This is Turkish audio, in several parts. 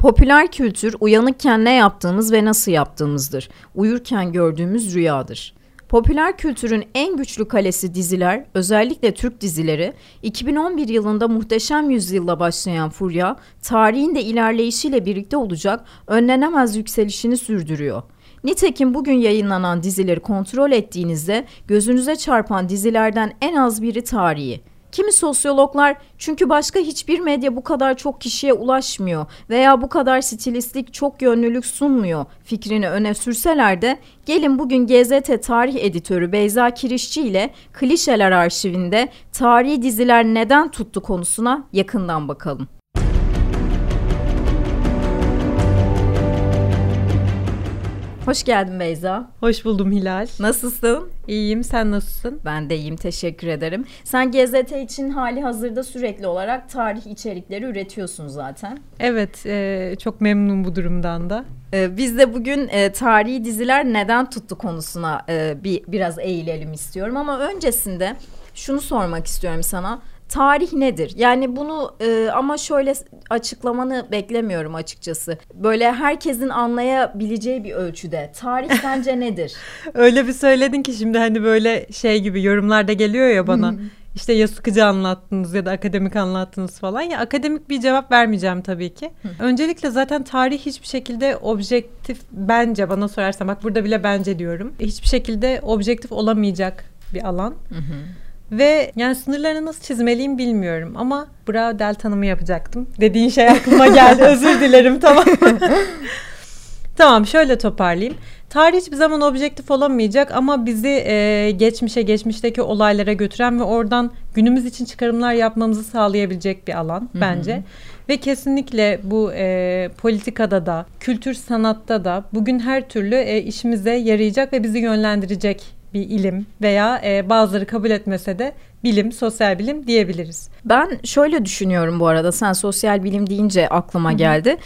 Popüler kültür uyanıkken ne yaptığımız ve nasıl yaptığımızdır. Uyurken gördüğümüz rüyadır. Popüler kültürün en güçlü kalesi diziler, özellikle Türk dizileri, 2011 yılında Muhteşem Yüzyıl'la başlayan furya, tarihin de ilerleyişiyle birlikte olacak önlenemez yükselişini sürdürüyor. Nitekim bugün yayınlanan dizileri kontrol ettiğinizde gözünüze çarpan dizilerden en az biri tarihi. Kimi sosyologlar çünkü başka hiçbir medya bu kadar çok kişiye ulaşmıyor veya bu kadar stilistlik çok yönlülük sunmuyor fikrini öne sürseler de gelin bugün GZT tarih editörü Beyza Kirişçi ile Klişeler arşivinde tarihi diziler neden tuttu konusuna yakından bakalım. Hoş geldin Beyza. Hoş buldum Hilal. Nasılsın? İyiyim, sen nasılsın? Ben de iyiyim, teşekkür ederim. Sen GZT için hali hazırda sürekli olarak tarih içerikleri üretiyorsun zaten. Evet, e, çok memnun bu durumdan da. E, biz de bugün e, tarihi diziler neden tuttu konusuna e, bir biraz eğilelim istiyorum. Ama öncesinde şunu sormak istiyorum sana tarih nedir? Yani bunu e, ama şöyle açıklamanı beklemiyorum açıkçası. Böyle herkesin anlayabileceği bir ölçüde. Tarih sence nedir? Öyle bir söyledin ki şimdi hani böyle şey gibi yorumlarda geliyor ya bana. işte ya sıkıcı anlattınız ya da akademik anlattınız falan. Ya akademik bir cevap vermeyeceğim tabii ki. Öncelikle zaten tarih hiçbir şekilde objektif bence bana sorarsan bak burada bile bence diyorum. Hiçbir şekilde objektif olamayacak bir alan. Hı hı. Ve yani sınırlarını nasıl çizmeliyim bilmiyorum ama Braudel tanımı yapacaktım. Dediğin şey aklıma geldi. Özür dilerim tamam. tamam şöyle toparlayayım. Tarih hiçbir zaman objektif olamayacak ama bizi e, geçmişe, geçmişteki olaylara götüren ve oradan günümüz için çıkarımlar yapmamızı sağlayabilecek bir alan Hı-hı. bence. Ve kesinlikle bu e, politikada da, kültür sanatta da bugün her türlü e, işimize yarayacak ve bizi yönlendirecek bir ilim veya e, bazıları kabul etmese de bilim, sosyal bilim diyebiliriz. Ben şöyle düşünüyorum bu arada sen sosyal bilim deyince aklıma geldi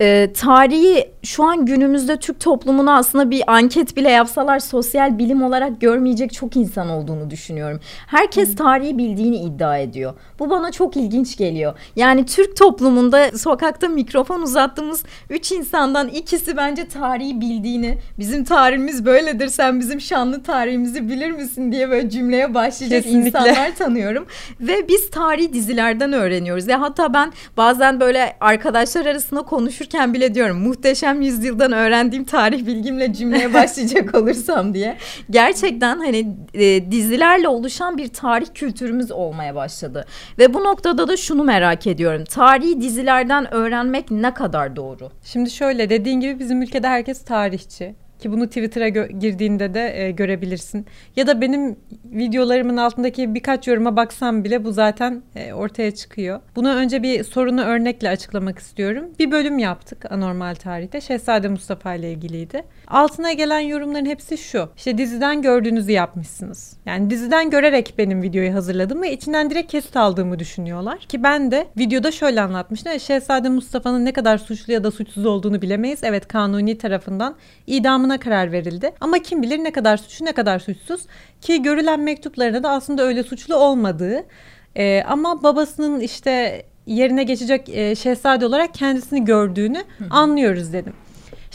e, tarihi şu an günümüzde Türk toplumuna aslında bir anket bile yapsalar sosyal bilim olarak görmeyecek çok insan olduğunu düşünüyorum. Herkes tarihi bildiğini iddia ediyor. Bu bana çok ilginç geliyor. Yani Türk toplumunda sokakta mikrofon uzattığımız üç insandan ikisi bence tarihi bildiğini, bizim tarihimiz böyledir sen bizim şanlı tarihimizi bilir misin diye böyle cümleye başlayacak Kesinlikle. insanlar tanıyorum. Ve biz tarihi dizilerden öğreniyoruz. Ya hatta ben bazen böyle arkadaşlar arasında konuşur konuşurken bile diyorum muhteşem yüzyıldan öğrendiğim tarih bilgimle cümleye başlayacak olursam diye. Gerçekten hani e, dizilerle oluşan bir tarih kültürümüz olmaya başladı. Ve bu noktada da şunu merak ediyorum. Tarihi dizilerden öğrenmek ne kadar doğru? Şimdi şöyle dediğin gibi bizim ülkede herkes tarihçi. Ki bunu Twitter'a girdiğinde de e, görebilirsin. Ya da benim videolarımın altındaki birkaç yoruma baksam bile bu zaten e, ortaya çıkıyor. Bunu önce bir sorunu örnekle açıklamak istiyorum. Bir bölüm yaptık anormal tarihte. Şehzade Mustafa ile ilgiliydi. Altına gelen yorumların hepsi şu. İşte diziden gördüğünüzü yapmışsınız. Yani diziden görerek benim videoyu hazırladım ve içinden direkt kesit aldığımı düşünüyorlar. Ki ben de videoda şöyle anlatmıştım. Şehzade Mustafa'nın ne kadar suçlu ya da suçsuz olduğunu bilemeyiz. Evet kanuni tarafından idamına buna karar verildi. Ama kim bilir ne kadar suçlu ne kadar suçsuz ki görülen mektuplarında da aslında öyle suçlu olmadığı e, ama babasının işte yerine geçecek e, şehzade olarak kendisini gördüğünü anlıyoruz dedim.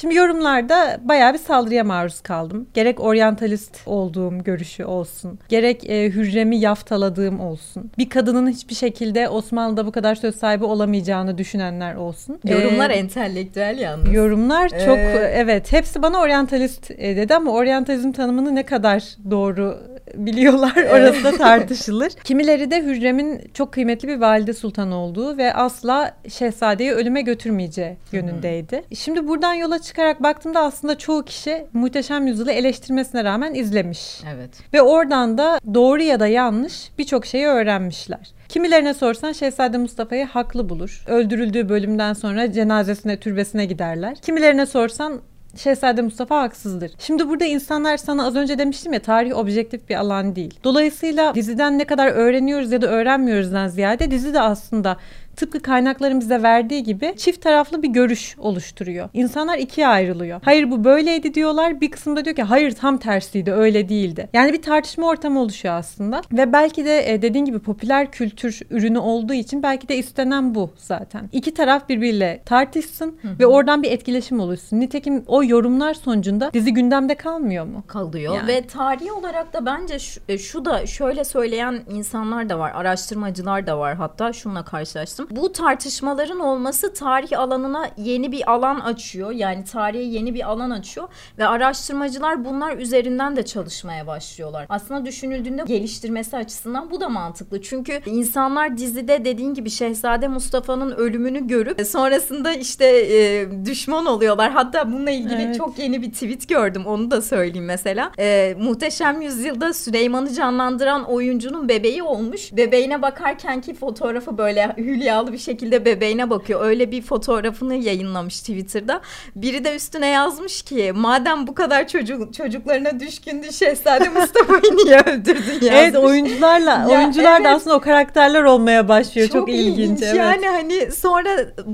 Şimdi yorumlarda bayağı bir saldırıya maruz kaldım. Gerek oryantalist olduğum görüşü olsun, gerek e, Hürrem'i yaftaladığım olsun. Bir kadının hiçbir şekilde Osmanlı'da bu kadar söz sahibi olamayacağını düşünenler olsun. Yorumlar ee, entelektüel yalnız. Yorumlar çok ee... evet hepsi bana oryantalist e, dedi ama oryantalizm tanımını ne kadar doğru biliyorlar orası da tartışılır. Kimileri de Hürrem'in çok kıymetli bir valide sultan olduğu ve asla şehzadeyi ölüme götürmeyeceği yönündeydi. Şimdi buradan yola çıkarak baktığımda aslında çoğu kişi Muhteşem Yüzyıl'ı eleştirmesine rağmen izlemiş. Evet. Ve oradan da doğru ya da yanlış birçok şeyi öğrenmişler. Kimilerine sorsan Şehzade Mustafa'yı haklı bulur. Öldürüldüğü bölümden sonra cenazesine, türbesine giderler. Kimilerine sorsan Şehzade Mustafa haksızdır. Şimdi burada insanlar sana az önce demiştim ya tarih objektif bir alan değil. Dolayısıyla diziden ne kadar öğreniyoruz ya da öğrenmiyoruzdan ziyade dizi de aslında tıpkı kaynakların bize verdiği gibi çift taraflı bir görüş oluşturuyor. İnsanlar ikiye ayrılıyor. Hayır bu böyleydi diyorlar. Bir kısımda diyor ki hayır tam tersiydi öyle değildi. Yani bir tartışma ortamı oluşuyor aslında. Ve belki de e, dediğin gibi popüler kültür ürünü olduğu için belki de istenen bu zaten. İki taraf birbiriyle tartışsın ve oradan bir etkileşim oluşsun. Nitekim o yorumlar sonucunda dizi gündemde kalmıyor mu? kalıyor Yani. ve tarihi olarak da bence şu, e, şu da şöyle söyleyen insanlar da var araştırmacılar da var hatta şununla karşılaştım bu tartışmaların olması tarih alanına yeni bir alan açıyor yani tarihe yeni bir alan açıyor ve araştırmacılar bunlar üzerinden de çalışmaya başlıyorlar aslında düşünüldüğünde geliştirmesi açısından bu da mantıklı çünkü insanlar dizide dediğin gibi Şehzade Mustafa'nın ölümünü görüp e, sonrasında işte e, düşman oluyorlar hatta bununla ilgili Evet. çok yeni bir tweet gördüm onu da söyleyeyim mesela. Ee, Muhteşem Yüzyılda Süleyman'ı canlandıran oyuncunun bebeği olmuş. Bebeğine bakarkenki fotoğrafı böyle hülyalı bir şekilde bebeğine bakıyor. Öyle bir fotoğrafını yayınlamış Twitter'da. Biri de üstüne yazmış ki madem bu kadar çocuk çocuklarına düşkündü Şehzade Mustafa'yı niye öldürdün yazmış. Evet oyuncularla Ya, oyuncular evet. da aslında o karakterler olmaya başlıyor. Çok, ilginç. evet. Yani hani sonra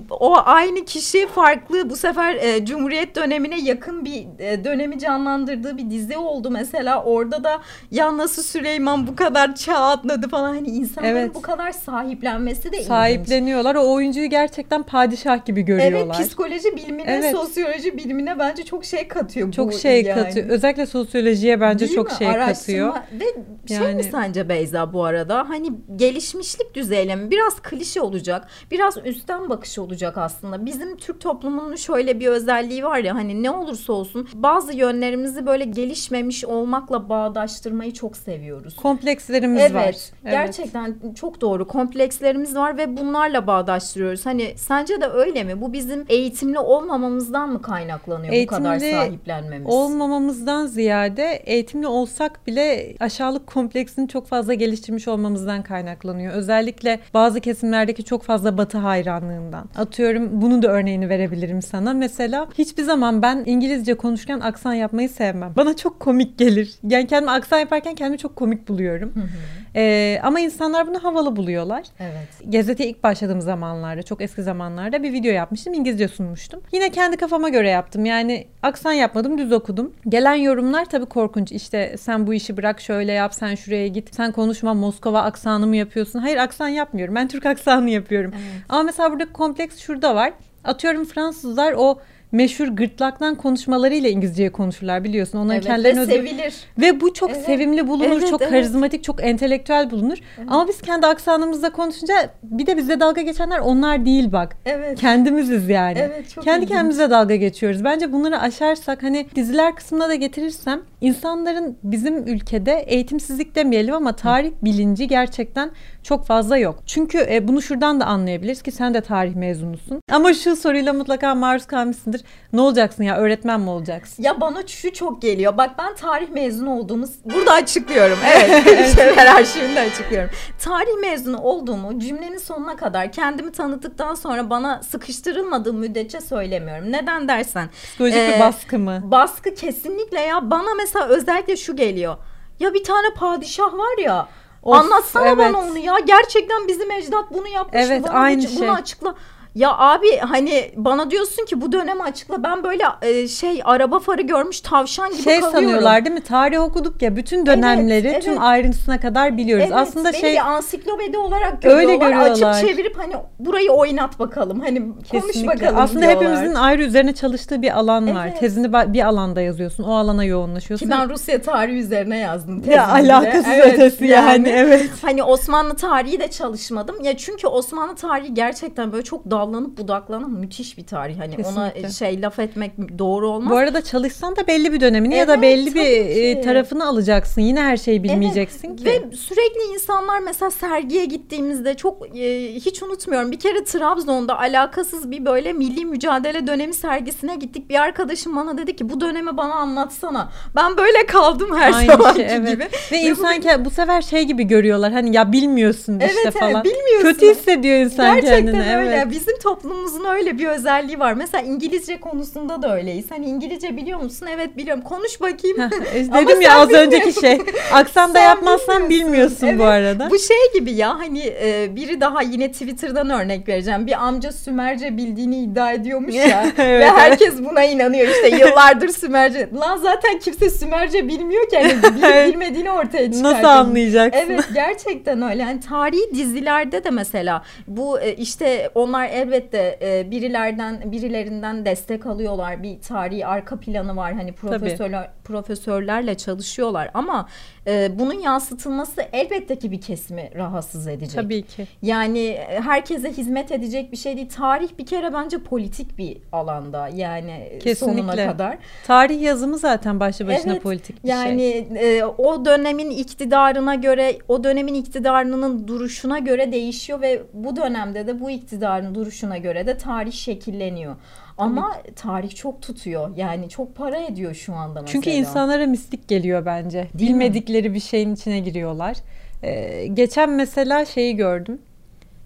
o aynı kişi farklı bu sefer e, Cumhuriyet dönemine yakın bir e, dönemi canlandırdığı bir dizi oldu mesela. Orada da ya nasıl Süleyman bu kadar çağ atladı falan hani insanların Evet. bu kadar sahiplenmesi de ilginç. Sahipleniyorlar. O oyuncuyu gerçekten padişah gibi görüyorlar. Evet psikoloji bilimine, Evet. sosyoloji bilimine bence çok şey katıyor çok bu şey yani. katıyor. Özellikle sosyolojiye bence Değil çok mi? şey Araştırma- katıyor. Ve şey mi Yani- sence Beyza bu arada? Hani gelişmişlik düzeyle mi? Biraz klişe olacak. Biraz üstten bakış olacak aslında. Bizim Türk toplumunun şöyle bir özelliği var ya hani ne olursa olsun bazı yönlerimizi böyle gelişmemiş olmakla bağdaştırmayı çok seviyoruz. Komplekslerimiz Evet, var. gerçekten çok doğru. Komplekslerimiz var ve bunlarla bağdaştırıyoruz. Hani sence de öyle mi? Bu bizim eğitimli olmamamızdan mı kaynaklanıyor bu kadar Eğitimli sahiplenmemiz? Olmamamızdan ziyade eğitimli olsak bile aşağılık kompleksini çok fazla geliştirmiş olmamızdan kaynaklanıyor. Özellikle bazı kesimlerdeki çok fazla batı hayranlığından. Atıyorum bunun da örneğini verebilirim sana. Mesela hiçbir zaman ben İngilizce konuşurken aksan yapmayı sevmem. Bana çok komik gelir. Yani kendimi aksan yaparken kendimi çok komik buluyorum. Hı hı, Ee, ama insanlar bunu havalı buluyorlar. evet. Gazeteye ilk başladığım zamanlarda, çok eski zamanlarda bir video yapmıştım. İngilizce sunmuştum. Yine kendi kafama göre yaptım. Yani aksan yapmadım, düz okudum. Gelen yorumlar tabii korkunç. İşte sen bu işi bırak, şöyle yap, sen şuraya git. Sen konuşma Moskova aksanı mı yapıyorsun? Hayır aksan yapmıyorum. Ben Türk aksanı yapıyorum. Evet. Ama mesela burada kompleks şurada var. Atıyorum Fransızlar o meşhur gırtlaktan konuşmalarıyla İngilizceyi konuşurlar biliyorsun. Onların Evet, kendilerine ve özgü- sevilir. ve bu çok Evet. sevimli bulunur, Evet, çok evet. karizmatik, çok entelektüel bulunur. Ama biz kendi aksanımızda konuşunca bir de bize dalga geçenler onlar değil bak. Evet. Kendimiziz yani. Evet, çok Kendi ilginç. kendimize dalga geçiyoruz. Bence bunları aşarsak hani diziler kısmına da getirirsem insanların bizim ülkede eğitimsizlik demeyelim ama tarih bilinci gerçekten çok fazla yok. Çünkü e, bunu şuradan da anlayabiliriz ki sen de tarih mezunusun. Ama şu soruyla mutlaka maruz kalmışsındır. Ne olacaksın ya öğretmen mi olacaksın? Ya bana şu çok geliyor. Bak ben tarih mezunu olduğumu burada açıklıyorum. Evet. Şeyler arşivinde açıklıyorum. Tarih mezunu olduğumu cümlenin sonuna kadar kendimi tanıttıktan sonra bana sıkıştırılmadığı müddetçe söylemiyorum. Neden dersen. Psikolojik Ee, bir baskı mı? Baskı kesinlikle ya. Bana mesela özellikle şu geliyor. Ya bir tane padişah var ya. Of, anlatsana evet. bana onu ya. Gerçekten bizim ecdat bunu yapmış. Evet, Bana aynı bunu şey. açıkla. Ya abi hani bana diyorsun ki bu dönemi açıkla. Ben böyle e, şey araba farı görmüş tavşan gibi şey kalıyorum. sanıyorlar değil mi? Tarih okuduk ya bütün dönemleri evet. tüm ayrıntısına kadar biliyoruz. Evet, Aslında beni şey bir ansiklopedi olarak Öyle görüyorlar. görüyorlar. Açıp çevirip hani burayı oynat bakalım. Hani konuş kesinlikle. bakalım Aslında diyorlar. hepimizin ayrı üzerine çalıştığı bir alan var. Evet. Tezini bir alanda yazıyorsun. O alana yoğunlaşıyorsun. Ki ben Rusya tarihi üzerine yazdım. ya tezimi de. alakasız Evet, ötesi yani. evet. Hani Osmanlı tarihi de çalışmadım. Ya çünkü Osmanlı tarihi gerçekten böyle çok dallanıp budaklanan müthiş bir tarih. Hani Kesinlikle. ona şey laf etmek doğru olmaz. Bu arada çalışsan da belli bir dönemini ya da Evet, belli bir tabii e, ki. tarafını alacaksın. Yine her şeyi bilmeyeceksin Evet, ki. Ve sürekli insanlar mesela sergiye gittiğimizde çok e, hiç unutmuyorum. Bir kere Trabzon'da alakasız bir böyle milli mücadele dönemi sergisine gittik. Bir arkadaşım bana dedi ki bu dönemi bana anlatsana. Ben böyle kaldım her Aynı zamanki şey, evet. gibi. Ve insan ke- bu sefer şey gibi görüyorlar. Hani ya bilmiyorsun Evet, işte evet, falan. bilmiyorsun. Kötü hissediyor insan Gerçekten kendini. öyle. Evet. Bizim bizim toplumumuzun öyle bir özelliği var. Mesela İngilizce konusunda da öyleyiz. Hani İngilizce biliyor musun? Evet biliyorum. Konuş bakayım. Dedim ya az önceki şey. Aksan da yapmazsan bilmiyorsun evet, bu arada. Bu şey gibi ya hani e, biri daha yine Twitter'dan örnek vereceğim. Bir amca Sümerce bildiğini iddia ediyormuş ya. evet, ve herkes buna inanıyor işte yıllardır Sümerce. Lan zaten kimse Sümerce bilmiyor ki. Hani bilmediğini ortaya çıkartıyor. Nasıl anlayacaksın? Evet gerçekten öyle. Yani tarihi dizilerde de mesela bu e, işte onlar elbette e, birilerden birilerinden destek alıyorlar. Bir tarihi arka planı var. Hani profesörler Tabii. profesörlerle çalışıyorlar ama e, bunun yansıtılması elbette ki bir kesimi rahatsız edecek. Tabii ki. Yani herkese hizmet edecek bir şey değil. Tarih bir kere bence politik bir alanda. Yani Kesinlikle. sonuna kadar. Tarih yazımı zaten başlı başına evet, politik bir yani, şey. Yani e, o dönemin iktidarına göre, o dönemin iktidarının duruşuna göre değişiyor ve bu dönemde de bu iktidarın duruşuna göre de tarih şekilleniyor. Ama Tabii. tarih çok tutuyor. Yani çok para ediyor şu anda mesela. Çünkü insanlara mistik geliyor bence. Değil Bilmedikleri mi? bir şeyin içine giriyorlar. Ee, geçen mesela şeyi gördüm.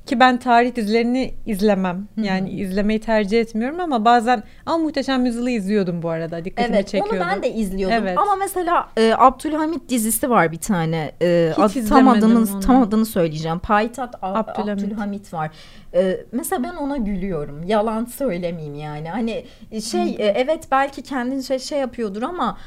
Ki ben tarih dizilerini izlemem. Yani Hı-hı. izlemeyi tercih etmiyorum ama bazen ama Muhteşem Yüzyıl'ı izliyordum bu arada. Dikkatimi evet, çekiyordu. Evet onu ben de izliyordum. Evet. Ama mesela e, Abdülhamit dizisi var bir tane. E, Hiç tam adını onu. tam adını söyleyeceğim. Payitaht Abdülhamit. Abdülhamit var. E, mesela ben ona gülüyorum. Yalan söylemeyeyim yani. Hani şey e, evet belki kendince şey yapıyordur ama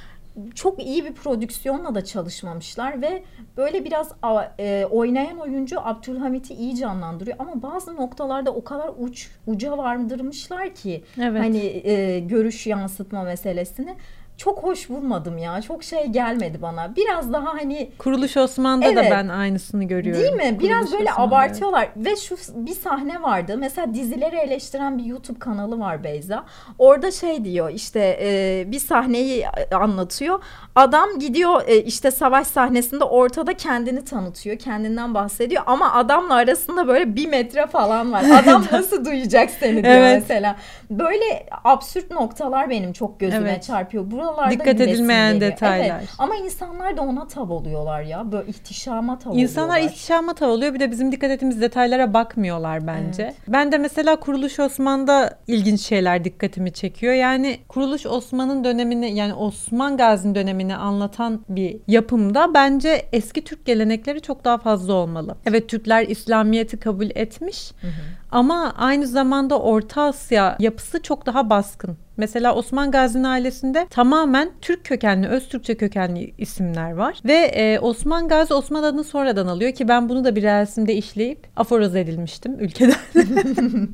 çok iyi bir prodüksiyonla da çalışmamışlar ve böyle biraz e, oynayan oyuncu Abdülhamit'i iyi canlandırıyor ama bazı noktalarda o kadar uç uca vardırmışlar ki evet. hani e, görüş yansıtma meselesini çok hoş bulmadım ya. Çok şey gelmedi bana. Biraz daha hani Kuruluş Osman'da evet, da ben aynısını görüyorum. Değil mi? Biraz Kuruluş böyle Osman'da. abartıyorlar ve şu bir sahne vardı. Mesela dizileri eleştiren bir YouTube kanalı var Beyza. Orada şey diyor işte e, bir sahneyi anlatıyor. Adam gidiyor e, işte savaş sahnesinde ortada kendini tanıtıyor. Kendinden bahsediyor ama adamla arasında böyle bir metre falan var. Adam nasıl duyacak seni diyor evet. mesela. Böyle absürt noktalar benim çok gözüme evet. çarpıyor. Buralar oralarda Dikkat edilmeyen geliyor. detaylar. Evet. Ama insanlar da ona tav oluyorlar ya. Böyle ihtişama tav İnsanlar oluyorlar. ihtişama tav oluyor. Bir de bizim dikkat ettiğimiz detaylara bakmıyorlar bence. Evet. Ben de mesela Kuruluş Osman'da ilginç şeyler dikkatimi çekiyor. Yani Kuruluş Osman'ın dönemini yani Osman Gazi'nin dönemini anlatan bir yapımda bence eski Türk gelenekleri çok daha fazla olmalı. Evet Türkler İslamiyet'i kabul etmiş. Hı hı. Ama aynı zamanda Orta Asya yapısı çok daha baskın. Mesela Osman Gazi'nin ailesinde tamamen Türk kökenli, öz Türkçe kökenli isimler var. Ve e, Osman Gazi Osman adını sonradan alıyor ki ben bunu da bir resimde işleyip aforoz edilmiştim ülkeden.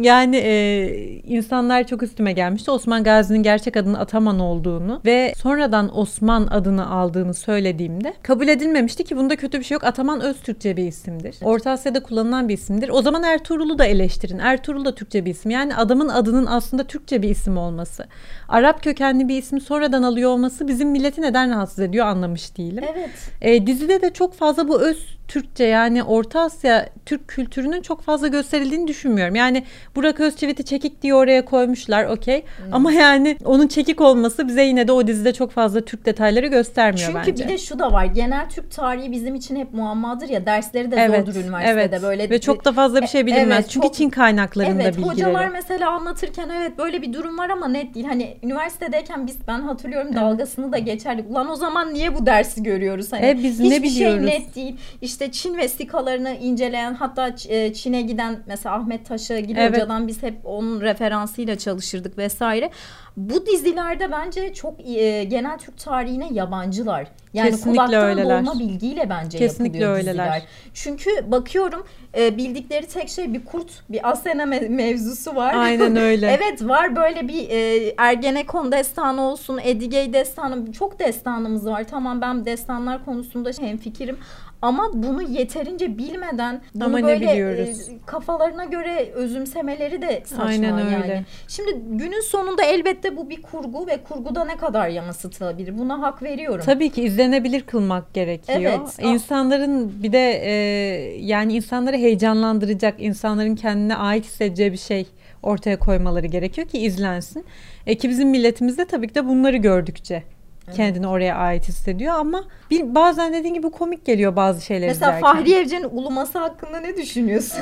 yani e, insanlar çok üstüme gelmişti. Osman Gazi'nin gerçek adının Ataman olduğunu ve sonradan Osman adını aldığını söylediğimde kabul edilmemişti ki bunda kötü bir şey yok. Ataman öz Türkçe bir isimdir. Orta Asya'da kullanılan bir isimdir. O zaman Ertuğrul'u da eleştirin. Ertuğrul da Türkçe bir isim. Yani adamın adının aslında Türkçe bir isim olması. Arap kökenli bir isim sonradan alıyor olması bizim milleti neden rahatsız ediyor anlamış değilim. Evet. E, dizide de çok fazla bu öz Türkçe yani Orta Asya Türk kültürünün çok fazla gösterildiğini düşünmüyorum. Yani Burak Özçivit'i çekik diye oraya koymuşlar okey. Hmm. Ama yani onun çekik olması bize yine de o dizide çok fazla Türk detayları göstermiyor Çünkü bence. Çünkü bir de şu da var. Genel Türk tarihi bizim için hep muammadır ya. Dersleri de evet, zordur üniversitede. Evet. Böyle Ve çok da fazla bir şey bilinmez. Evet, Çünkü çok, Çin kaynaklarında evet, bilgileri. Hocalar mesela anlatırken evet böyle bir durum var ama net değil. Hani üniversitedeyken biz ben hatırlıyorum dalgasını da geçerdik. Ulan o zaman niye bu dersi görüyoruz? Hani e, biz ne biliyoruz? şey net değil. İşte Çin vesikalarını inceleyen hatta e, Çin'e giden mesela Ahmet Taşı gibi evet. hocadan biz hep onun referansıyla çalışırdık vesaire. Bu dizilerde bence çok e, genel Türk tarihine yabancılar. Yani Kesinlikle kulaktan öyleler. dolma bilgiyle bence Kesinlikle yapılıyor öyleler. diziler. Çünkü bakıyorum e, bildikleri tek şey bir kurt, bir Asena me- mevzusu var. Aynen öyle. evet var böyle bir e, Ergenekon destanı olsun, Edigey destanı çok destanımız var. Tamam ben destanlar konusunda hemfikirim ama bunu yeterince bilmeden bunu Ama böyle e, kafalarına göre özümsemeleri de saçma Aynen öyle. yani. Şimdi günün sonunda elbette bu bir kurgu ve kurguda ne kadar yansıtılabilir buna hak veriyorum. Tabii ki izlenebilir kılmak gerekiyor. Evet. İnsanların bir de e, yani insanları heyecanlandıracak, insanların kendine ait hissedeceği bir şey ortaya koymaları gerekiyor ki izlensin. E ki bizim milletimizde tabii ki de bunları gördükçe kendini oraya ait hissediyor ama bir, bazen dediğin gibi komik geliyor bazı şeyler Mesela izlerken. Fahri Evcen'in uluması hakkında ne düşünüyorsun?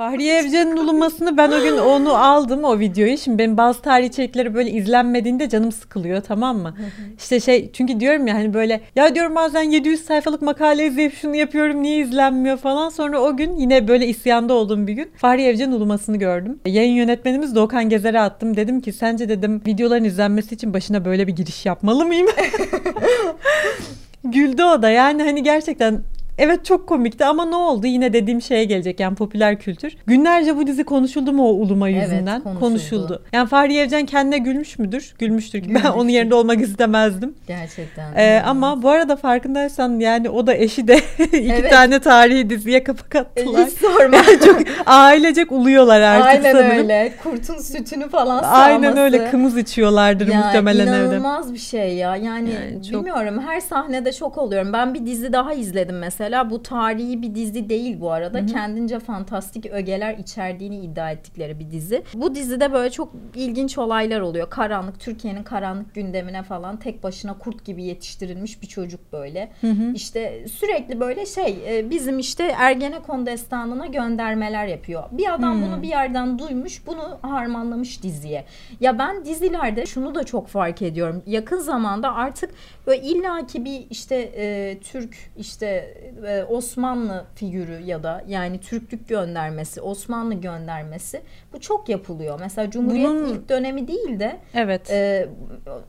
Fahriye Evcen'in ulumasını ben o gün onu aldım o videoyu. Şimdi benim bazı tarih içerikleri böyle izlenmediğinde canım sıkılıyor tamam mı? işte şey çünkü diyorum ya hani böyle ya diyorum bazen 700 sayfalık makale izleyip şunu yapıyorum niye izlenmiyor falan. Sonra o gün yine böyle isyanda olduğum bir gün Fahriye Evcen ulumasını gördüm. Yayın yönetmenimiz Doğukan Gezer'e attım. Dedim ki sence dedim videoların izlenmesi için başına böyle bir giriş yapmalı mıyım? Güldü o da yani hani gerçekten Evet çok komikti ama ne oldu? Yine dediğim şeye gelecek yani popüler kültür. Günlerce bu dizi konuşuldu mu o uluma yüzünden? konuşuldu. konuşuldu. Yani Fahriye Evcen kendine gülmüş müdür? Gülmüştür ki ben onun yerinde olmak istemezdim. Gerçekten. Ee, ama bu arada farkındaysan yani o da eşi de iki Evet. tane tarihi diziye kapak attılar. hiç sorma. çok ailecek uluyorlar artık Aynen sanırım. öyle. Kurtun sütünü falan Aynen sağması. öyle kımız içiyorlardır Ya muhtemelen evde. inanılmaz bir şey ya. Yani, Yani çok- bilmiyorum her sahnede şok oluyorum. Ben bir dizi daha izledim mesela. Bu tarihi bir dizi değil bu arada. Kendince fantastik ögeler içerdiğini iddia ettikleri bir dizi. Bu dizide böyle çok ilginç olaylar oluyor. Karanlık, Türkiye'nin karanlık gündemine falan tek başına kurt gibi yetiştirilmiş bir çocuk böyle. İşte sürekli böyle şey e, bizim işte Ergenekon destanına göndermeler yapıyor. Bir adam bunu bir yerden duymuş, bunu harmanlamış diziye. Ya ben dizilerde şunu da çok fark ediyorum. Yakın zamanda artık böyle illaki bir işte e, Türk işte e, Osmanlı figürü ya da yani Türklük göndermesi, Osmanlı göndermesi bu çok yapılıyor. Mesela Cumhuriyet Bunun- ilk dönemi değil de Evet. e,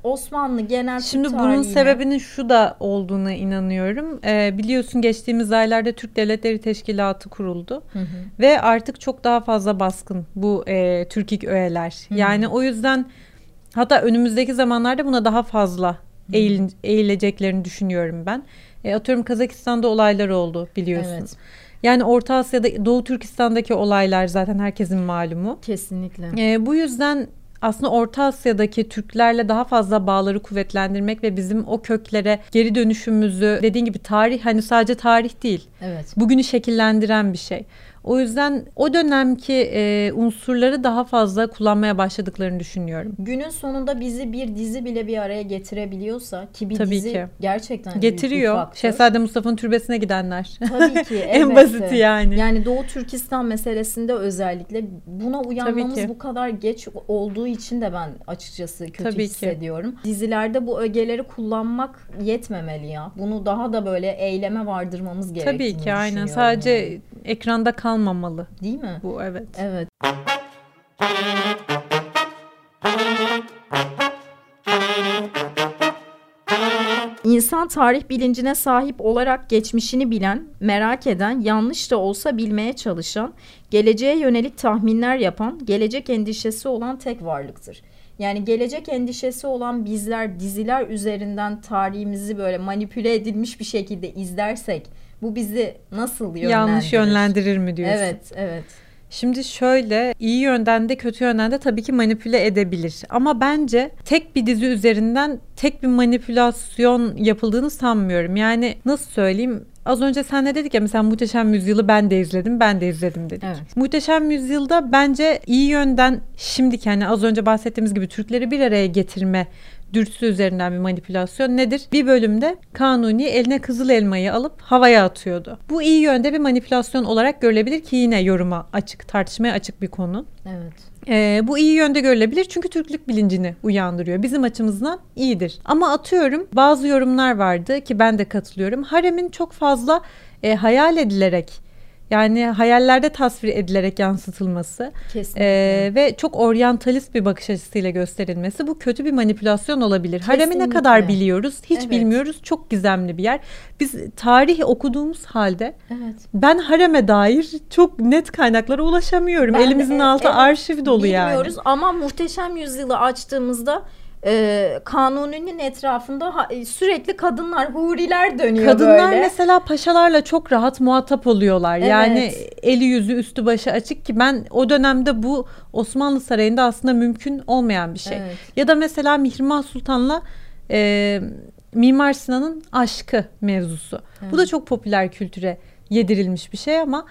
Osmanlı genel Şimdi bunun tarihine- sebebinin şu da olduğuna inanıyorum. Ee, biliyorsun geçtiğimiz aylarda Türk Devletleri Teşkilatı kuruldu Hı hı. ve artık çok daha fazla baskın bu e, Türkik öğeler. Yani o yüzden hatta önümüzdeki zamanlarda buna daha fazla eğil, eğileceklerini düşünüyorum ben. E, atıyorum Kazakistan'da olaylar oldu biliyorsun. Evet. Yani Orta Asya'da Doğu Türkistan'daki olaylar zaten herkesin malumu. Kesinlikle. Ee, bu yüzden aslında Orta Asya'daki Türklerle daha fazla bağları kuvvetlendirmek ve bizim o köklere geri dönüşümüzü dediğin gibi tarih hani sadece tarih değil Evet. bugünü şekillendiren bir şey. O yüzden o dönemki e, unsurları daha fazla kullanmaya başladıklarını düşünüyorum. Günün sonunda bizi bir dizi bile bir araya getirebiliyorsa ki bir Tabii dizi ki. gerçekten büyük bir Getiriyor. Şehzade Mustafa'nın türbesine gidenler. Tabii ki. en basiti yani. Yani Doğu Türkistan meselesinde özellikle buna uyanmamız ki. bu kadar geç olduğu için de ben açıkçası kötü Tabii ki. hissediyorum. Dizilerde bu ögeleri kullanmak yetmemeli ya. Bunu daha da böyle eyleme vardırmamız gerektiğini Tabii ki aynen. Sadece yani. ekranda kalmamalı Değil mi? bu evet. Evet. İnsan tarih bilincine sahip olarak geçmişini bilen, merak eden, yanlış da olsa bilmeye çalışan, geleceğe yönelik tahminler yapan, gelecek endişesi olan tek varlıktır. Yani gelecek endişesi olan bizler diziler üzerinden tarihimizi böyle manipüle edilmiş bir şekilde izlersek bu bizi nasıl yönlendirir? Yanlış yönlendirir mi diyorsun? Evet, evet. Şimdi şöyle iyi yönden de kötü yönden de tabii ki manipüle edebilir. Ama bence tek bir dizi üzerinden tek bir manipülasyon yapıldığını sanmıyorum. Yani nasıl söyleyeyim? Az önce sen ne dedik ya mesela Muhteşem Yüzyıl'ı ben de izledim, ben de izledim dedik. Evet. Muhteşem Yüzyıl'da bence iyi yönden şimdiki hani az önce bahsettiğimiz gibi Türkleri bir araya getirme dürtüsü üzerinden bir manipülasyon nedir? Bir bölümde Kanuni eline kızıl elmayı alıp havaya atıyordu. Bu iyi yönde bir manipülasyon olarak görülebilir ki yine yoruma açık, tartışmaya açık bir konu. Evet. Ee, bu iyi yönde görülebilir çünkü Türklük bilincini uyandırıyor. Bizim açımızdan iyidir. Ama atıyorum bazı yorumlar vardı ki ben de katılıyorum. Haremin çok fazla e, hayal edilerek yani hayallerde tasvir edilerek yansıtılması Kesinlikle. e, ve çok oryantalist bir bakış açısıyla gösterilmesi bu kötü bir manipülasyon olabilir. Haremi ne Kesinlikle. kadar biliyoruz hiç Evet. bilmiyoruz çok gizemli bir yer. Biz tarih okuduğumuz halde evet. ben hareme dair çok net kaynaklara ulaşamıyorum. Ben de, Elimizin e, altı evet, arşiv dolu yani. Bilmiyoruz ama Muhteşem Yüzyıl'ı açtığımızda e, Kanuni'nin etrafında ha- e, sürekli kadınlar, huriler dönüyor Kadınlar böyle. mesela paşalarla çok rahat muhatap oluyorlar. Evet. Yani eli yüzü üstü başı açık ki ben o dönemde bu Osmanlı Sarayı'nda aslında mümkün olmayan bir şey. Evet. Ya da mesela Mihrimah Sultan'la e, Mimar Sinan'ın aşkı mevzusu. Bu da çok popüler kültüre yedirilmiş bir şey ama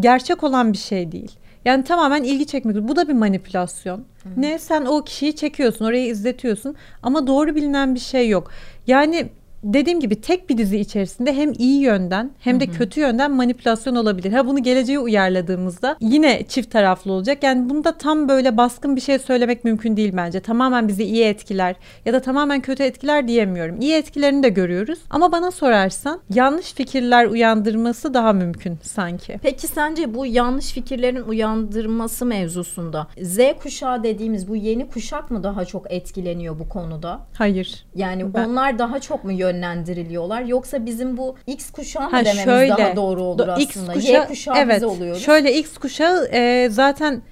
gerçek olan bir şey değil. Yani tamamen ilgi çekmek. Bu da bir manipülasyon. Ne sen o kişiyi çekiyorsun, orayı izletiyorsun ama doğru bilinen bir şey yok. Yani dediğim gibi tek bir dizi içerisinde hem iyi yönden hem de Hı hı. kötü yönden manipülasyon olabilir. Ha bunu geleceğe uyarladığımızda yine çift taraflı olacak. Yani bunda tam böyle baskın bir şey söylemek mümkün değil bence. Tamamen bizi iyi etkiler ya da tamamen kötü etkiler diyemiyorum. İyi etkilerini de görüyoruz. Ama bana sorarsan yanlış fikirler uyandırması daha mümkün sanki. Peki sence bu yanlış fikirlerin uyandırması mevzusunda Z kuşağı dediğimiz bu yeni kuşak mı daha çok etkileniyor bu konuda? Hayır. Yani Ben- onlar daha çok mu yönlendiriliyorlar yoksa bizim bu X kuşağı mı Ha, dememiz şöyle. daha doğru olur aslında? X y kuşağı evet, biz oluyoruz. Şöyle X kuşağı e, zaten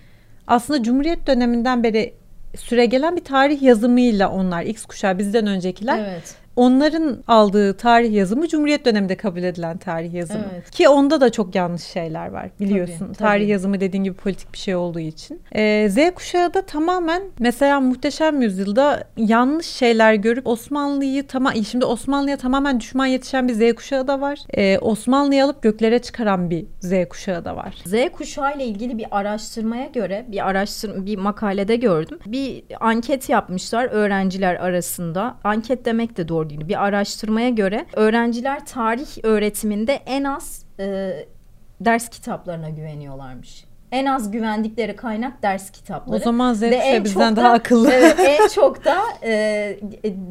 aslında Cumhuriyet döneminden beri süre gelen bir tarih yazımıyla onlar X kuşağı bizden öncekiler. Evet. Onların aldığı tarih yazımı Cumhuriyet döneminde kabul edilen tarih yazımı. Evet. Ki onda da çok yanlış şeyler var biliyorsun. Tabii, tarih tabii. yazımı dediğin gibi politik bir şey olduğu için. Ee, Z kuşağı da tamamen mesela Muhteşem Yüzyılda yanlış şeyler görüp Osmanlı'yı tamam şimdi Osmanlı'ya tamamen düşman yetişen bir Z kuşağı da var. Ee, Osmanlı'yı alıp göklere çıkaran bir Z kuşağı da var. Z kuşağı ile ilgili bir araştırmaya göre bir araştır bir makalede gördüm. Bir anket yapmışlar öğrenciler arasında. Anket demek de doğru değil. Bir araştırmaya göre öğrenciler tarih öğretiminde en az e, ders kitaplarına güveniyorlarmış. En az güvendikleri kaynak ders kitapları. O zaman Z kuşağı en bizden çok daha da- akıllı. Evet, en çok da e,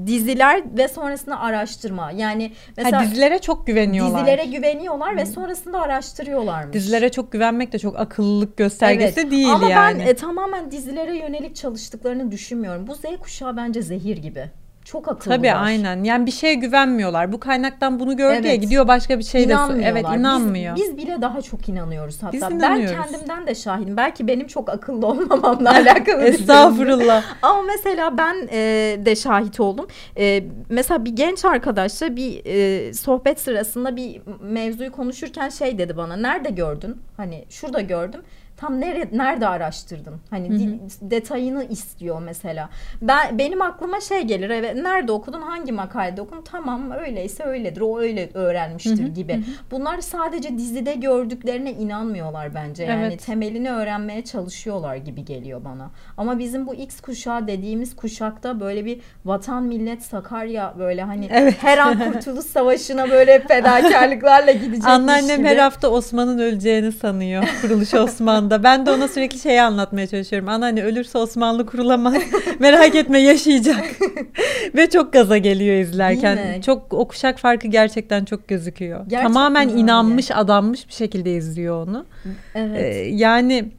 diziler ve sonrasında araştırma. Yani mesela ha, dizilere çok güveniyorlar. dizilere güveniyorlar ve sonrasında araştırıyorlarmış. Dizilere çok güvenmek de çok akıllılık göstergesi Evet. değil Ama yani. ben e, tamamen dizilere yönelik çalıştıklarını düşünmüyorum. Bu Z kuşağı bence zehir gibi. Çok akıllılar. Tabii aynen. Yani bir şeye güvenmiyorlar. Bu kaynaktan bunu gördü ya Evet. gidiyor başka bir şey de. Evet inanmıyor. Biz, biz bile daha çok inanıyoruz hatta. Biz ben inanıyoruz. kendimden de şahidim. Belki benim çok akıllı olmamamla alakalı. Estağfurullah. Ama mesela ben e, de şahit oldum. E, mesela bir genç arkadaşla bir e, sohbet sırasında bir mevzuyu konuşurken şey dedi bana. Nerede gördün? Hani şurada gördüm. Tam nere, nerede araştırdın? Hani di- detayını istiyor mesela. Ben benim aklıma şey gelir. Evet, nerede okudun? Hangi makalede okudun? Tamam öyleyse öyledir. O öyle öğrenmiştir gibi. Bunlar sadece dizide gördüklerine inanmıyorlar bence. Yani Evet. temelini öğrenmeye çalışıyorlar gibi geliyor bana. Ama bizim bu X kuşağı dediğimiz kuşakta böyle bir vatan millet Sakarya böyle hani Evet. her an Kurtuluş Savaşı'na böyle fedakarlıklarla gidecekmiş Anneannem gibi. her hafta Osman'ın öleceğini sanıyor. Kuruluş Osman'da. Ben de ona sürekli şeyi anlatmaya çalışıyorum. Anneanne ölürse Osmanlı kurulamaz. Merak etme yaşayacak. Ve çok gaza geliyor izlerken. Çok o kuşak farkı gerçekten çok gözüküyor. Gerçekten Tamamen öyle. inanmış, adanmış bir şekilde izliyor onu. Evet. Ee, yani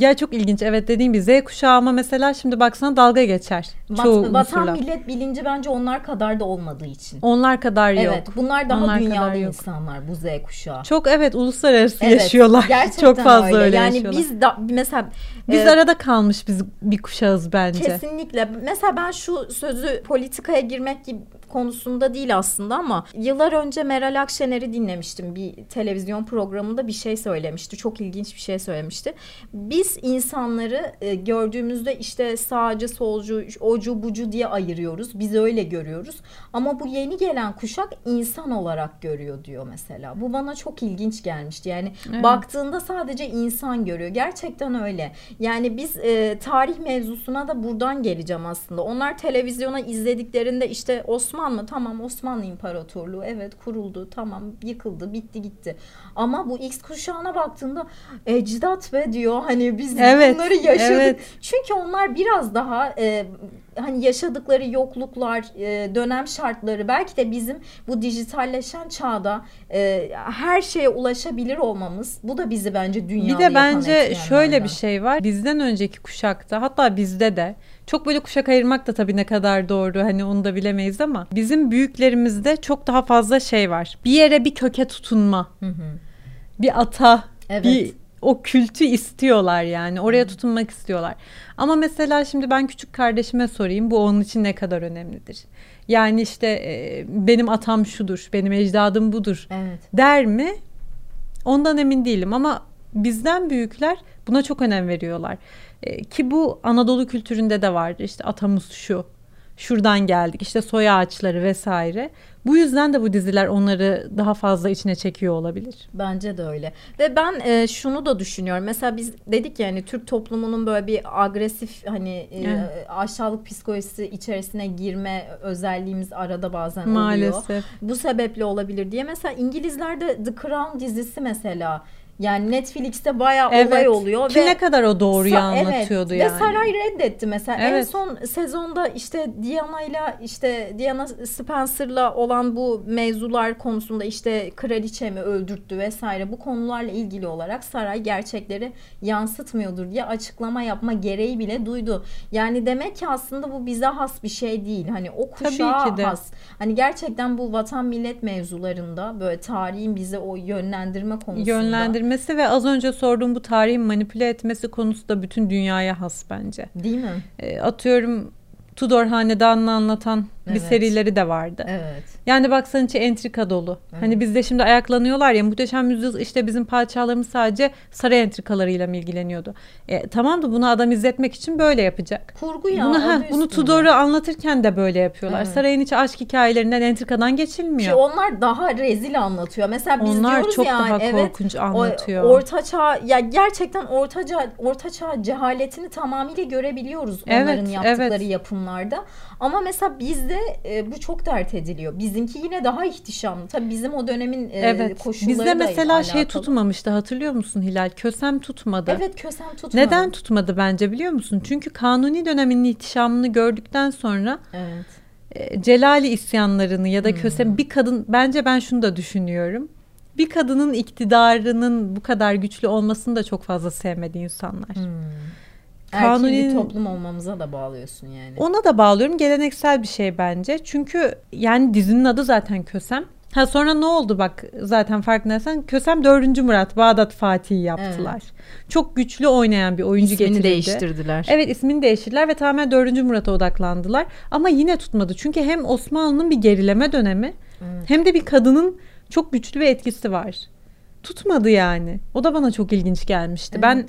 ya çok ilginç. Evet dediğim gibi Z kuşağı ama mesela şimdi baksana dalga geçer. Vat- çoğu vatan unsurla. millet bilinci bence onlar kadar da olmadığı için. Onlar kadar yok. Evet, bunlar daha Onlar dünyalı insanlar bu Z kuşağı. Çok evet uluslararası Evet, yaşıyorlar. Gerçekten Çok fazla öyle, öyle. Yani yaşıyorlar. biz da mesela Biz e, arada kalmış biz bir kuşağız bence. Kesinlikle. Mesela ben şu sözü politikaya girmek gibi konusunda değil aslında ama yıllar önce Meral Akşener'i dinlemiştim. Bir televizyon programında bir şey söylemişti. Çok ilginç bir şey söylemişti. Biz insanları e, gördüğümüzde işte sağcı, solcu, ocu, bucu diye ayırıyoruz. Biz öyle görüyoruz. Ama bu yeni gelen kuşak insan olarak görüyor diyor mesela. Bu bana çok ilginç gelmişti. Yani Evet. baktığında sadece insan görüyor. Gerçekten öyle. Yani biz e, tarih mevzusuna da buradan geleceğim aslında. Onlar televizyona izlediklerinde işte Osmanlı tamam Osmanlı İmparatorluğu evet kuruldu tamam yıkıldı bitti gitti. Ama bu X kuşağına baktığında ecdat be diyor hani biz Evet, bunları yaşadık. evet. Çünkü onlar biraz daha e, hani yaşadıkları yokluklar, e, dönem şartları belki de bizim bu dijitalleşen çağda e, her şeye ulaşabilir olmamız bu da bizi bence dünyalı Bir de bence şöyle bir şey var. Bizden önceki kuşakta hatta bizde de çok böyle kuşak ayırmak da tabii ne kadar doğru hani onu da bilemeyiz ama bizim büyüklerimizde çok daha fazla şey var. Bir yere bir köke tutunma, Hı hı. Bir ata, Evet. bir o kültü istiyorlar yani. Oraya tutunmak istiyorlar. Ama mesela şimdi ben küçük kardeşime sorayım bu onun için ne kadar önemlidir? Yani işte e, benim atam şudur, benim ecdadım budur Evet. der mi? Ondan emin değilim ama bizden büyükler buna çok önem veriyorlar. E, ki bu Anadolu kültüründe de vardı. İşte atamız şu, şuradan geldik işte soy ağaçları vesaire. Bu yüzden de bu diziler onları daha fazla içine çekiyor olabilir. Bence de öyle. Ve ben e, şunu da düşünüyorum. Mesela biz dedik ya hani Türk toplumunun böyle bir agresif hani e, evet. aşağılık psikolojisi içerisine girme özelliğimiz arada bazen Maalesef. oluyor. Bu sebeple olabilir diye. Mesela İngilizlerde The Crown dizisi mesela yani Netflix'te bayağı evet. olay oluyor. Ki ve ne kadar o doğruyu anlatıyordu evet. yani. Ve Saray reddetti mesela. Evet. En son sezonda işte Diana'yla işte Diana Spencer'la olan bu mevzular konusunda işte kraliçe mi öldürttü vesaire bu konularla ilgili olarak saray gerçekleri yansıtmıyordur diye açıklama yapma gereği bile duydu. Yani demek ki aslında bu bize has bir şey değil. Hani o kuşağa has. Hani gerçekten bu vatan millet mevzularında böyle tarihin bize o yönlendirme konusunda yönlendirme edilmesi ve az önce sorduğum bu tarihin manipüle etmesi konusu da bütün dünyaya has bence. Değil mi? E, atıyorum Tudor Hanedanı'nı anlatan evet. bir serileri de vardı. Evet. Yani baksan içi entrika dolu. Evet. Hani bizde şimdi ayaklanıyorlar ya muhteşem yüzyıl işte bizim padişahlarımız sadece saray entrikalarıyla mı ilgileniyordu? E, tamam da bunu adam izletmek için böyle yapacak. Kurgu ya. Bunu, ha, bunu Tudor'u anlatırken de böyle yapıyorlar. Evet. Sarayın içi aşk hikayelerinden entrikadan geçilmiyor. Ki onlar daha rezil anlatıyor. Mesela biz onlar diyoruz çok yani, daha evet, korkunç anlatıyor. Ortaçağ ya gerçekten ortaçağ ortaçağ cehaletini tamamıyla görebiliyoruz onların evet, yaptıkları evet. yapımlarda. Ama mesela bizde e, bu çok dert ediliyor. Bizimki yine daha ihtişamlı. Tabii bizim o dönemin e, evet. koşulları Bizde mesela şey tutmamıştı hatırlıyor musun Hilal? Kösem tutmadı. Evet kösem tutmadı. Neden tutmadı bence biliyor musun? Çünkü kanuni dönemin ihtişamını gördükten sonra evet. e, Celali isyanlarını ya da hmm. kösem bir kadın bence ben şunu da düşünüyorum. Bir kadının iktidarının bu kadar güçlü olmasını da çok fazla sevmedi insanlar. Hmm. Kanuni bir toplum olmamıza da bağlıyorsun yani. Ona da bağlıyorum. Geleneksel bir şey bence. Çünkü yani dizinin adı zaten Kösem. Ha sonra ne oldu bak zaten farkındaysan Kösem 4. Murat Bağdat Fatih'i yaptılar. Evet. Çok güçlü oynayan bir oyuncu ismini getirildi. değiştirdiler. Evet ismini değiştirdiler ve tamamen 4. Murat'a odaklandılar. Ama yine tutmadı. Çünkü hem Osmanlı'nın bir gerileme dönemi evet. hem de bir kadının çok güçlü bir etkisi var. Tutmadı yani. O da bana çok ilginç gelmişti. Evet. Ben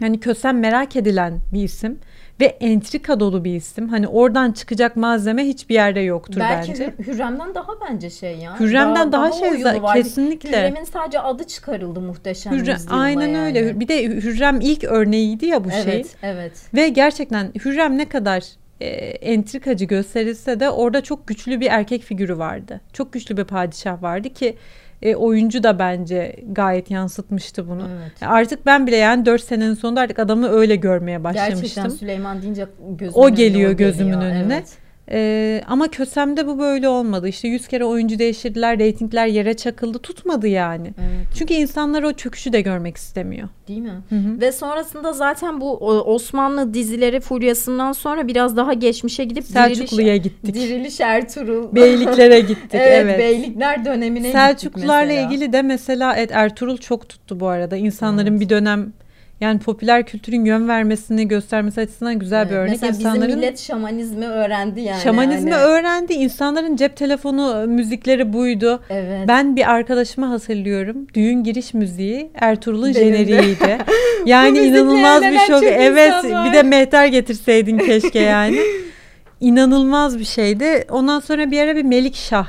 Hani Kösem merak edilen bir isim ve entrika dolu bir isim. Hani oradan çıkacak malzeme hiçbir yerde yoktur Belki bence. Belki Hürrem'den daha bence şey ya. Hürrem'den daha, daha, şey var. kesinlikle. Hürrem'in sadece adı çıkarıldı muhteşem Hürrem, Aynen yani. öyle. Bir de Hürrem ilk örneğiydi ya bu evet, şey. Evet, evet. Ve gerçekten Hürrem ne kadar e, entrikacı gösterilse de orada çok güçlü bir erkek figürü vardı. Çok güçlü bir padişah vardı ki e, oyuncu da bence gayet yansıtmıştı bunu. Evet. Artık ben bile yani 4 senenin sonunda artık adamı öyle görmeye başlamıştım. Gerçekten Süleyman deyince gözümün o geliyor gözümün önüne. Evet. Ee, ama Kösem'de bu böyle olmadı. İşte yüz kere oyuncu değiştirdiler, reytingler yere çakıldı, tutmadı yani. Evet. Çünkü insanlar o çöküşü de görmek istemiyor. Değil mi? Hı hı. Ve sonrasında zaten bu Osmanlı dizileri furyasından sonra biraz daha geçmişe gidip Selçuklu'ya diriliş, gittik. Diriliş Ertuğrul. Beyliklere gittik. evet, evet. Beylikler dönemine Selçuklularla ilgili de mesela evet, Ertuğrul çok tuttu bu arada. İnsanların evet. bir dönem yani popüler kültürün yön vermesini göstermesi açısından güzel evet, bir örnek. Mesela İnsanların, bizim millet şamanizmi öğrendi yani. Şamanizmi hani... öğrendi. İnsanların cep telefonu müzikleri buydu. Evet. Ben bir arkadaşıma hatırlıyorum. Düğün giriş müziği Ertuğrul'un jeneriğiydi. yani inanılmaz bir şok. Evet bir de mehter getirseydin keşke yani. İnanılmaz bir şeydi. Ondan sonra bir ara bir Melik Şah